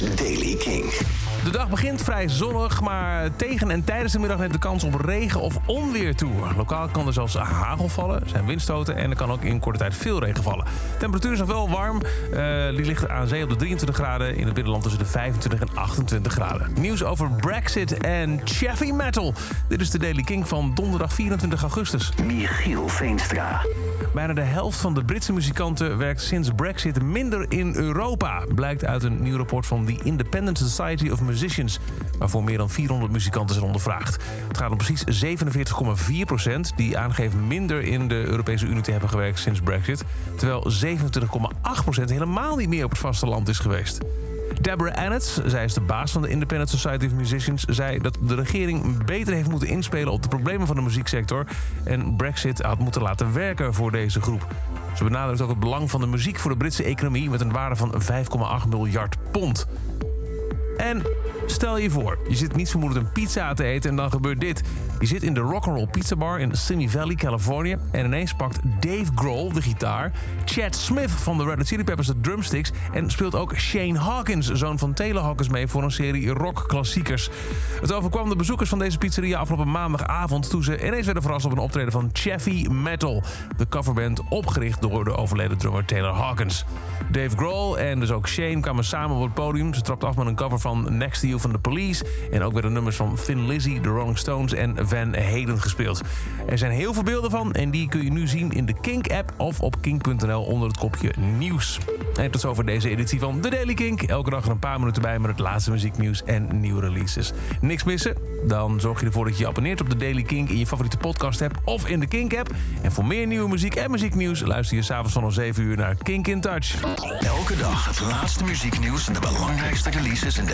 is Daily King. De dag begint vrij zonnig, maar tegen en tijdens de middag neemt de kans op regen of onweer toe. Lokaal kan er zelfs hagel vallen, zijn windstoten en er kan ook in korte tijd veel regen vallen. De temperatuur is nog wel warm. Eh, die ligt aan zee op de 23 graden, in het binnenland tussen de 25 en 28 graden. Nieuws over Brexit en Chaffy Metal. Dit is de Daily King van donderdag 24 augustus. Michiel Veenstra. Bijna de helft van de Britse muzikanten werkt sinds Brexit minder in Europa. Blijkt uit een nieuw rapport van The Independent Society of Musicians, waarvoor meer dan 400 muzikanten zijn ondervraagd. Het gaat om precies 47,4 procent die aangeven minder in de Europese Unie te hebben gewerkt sinds Brexit, terwijl 27,8 procent helemaal niet meer op het vasteland is geweest. Deborah Annett, zij is de baas van de Independent Society of Musicians... zei dat de regering beter heeft moeten inspelen op de problemen van de muzieksector... en Brexit had moeten laten werken voor deze groep. Ze benadrukt ook het belang van de muziek voor de Britse economie... met een waarde van 5,8 miljard pond. En stel je voor, je zit niet vermoedend een pizza te eten en dan gebeurt dit. Je zit in de Rock'n'Roll Pizza Bar in Simi Valley, Californië... en ineens pakt Dave Grohl de gitaar... Chad Smith van de Red Hot Chili Peppers de drumsticks... en speelt ook Shane Hawkins, zoon van Taylor Hawkins... mee voor een serie rockklassiekers. Het overkwam de bezoekers van deze pizzeria afgelopen maandagavond... toen ze ineens werden verrast op een optreden van Chaffy Metal... de coverband opgericht door de overleden drummer Taylor Hawkins. Dave Grohl en dus ook Shane kwamen samen op het podium. Ze trapten af met een cover van Next to You van The Police... en ook werden nummers van Thin Lizzy, The Rolling Stones en Van Halen gespeeld. Er zijn heel veel beelden van en die kun je nu zien in de Kink-app... of op kink.nl onder het kopje nieuws. En tot zover deze editie van The Daily Kink. Elke dag er een paar minuten bij met het laatste muzieknieuws en nieuwe releases. Niks missen? Dan zorg je ervoor dat je je abonneert op The Daily Kink... in je favoriete podcast app of in de Kink-app. En voor meer nieuwe muziek en muzieknieuws... luister je s'avonds vanaf 7 uur naar Kink in Touch. Elke dag het laatste muzieknieuws en de belangrijkste releases in de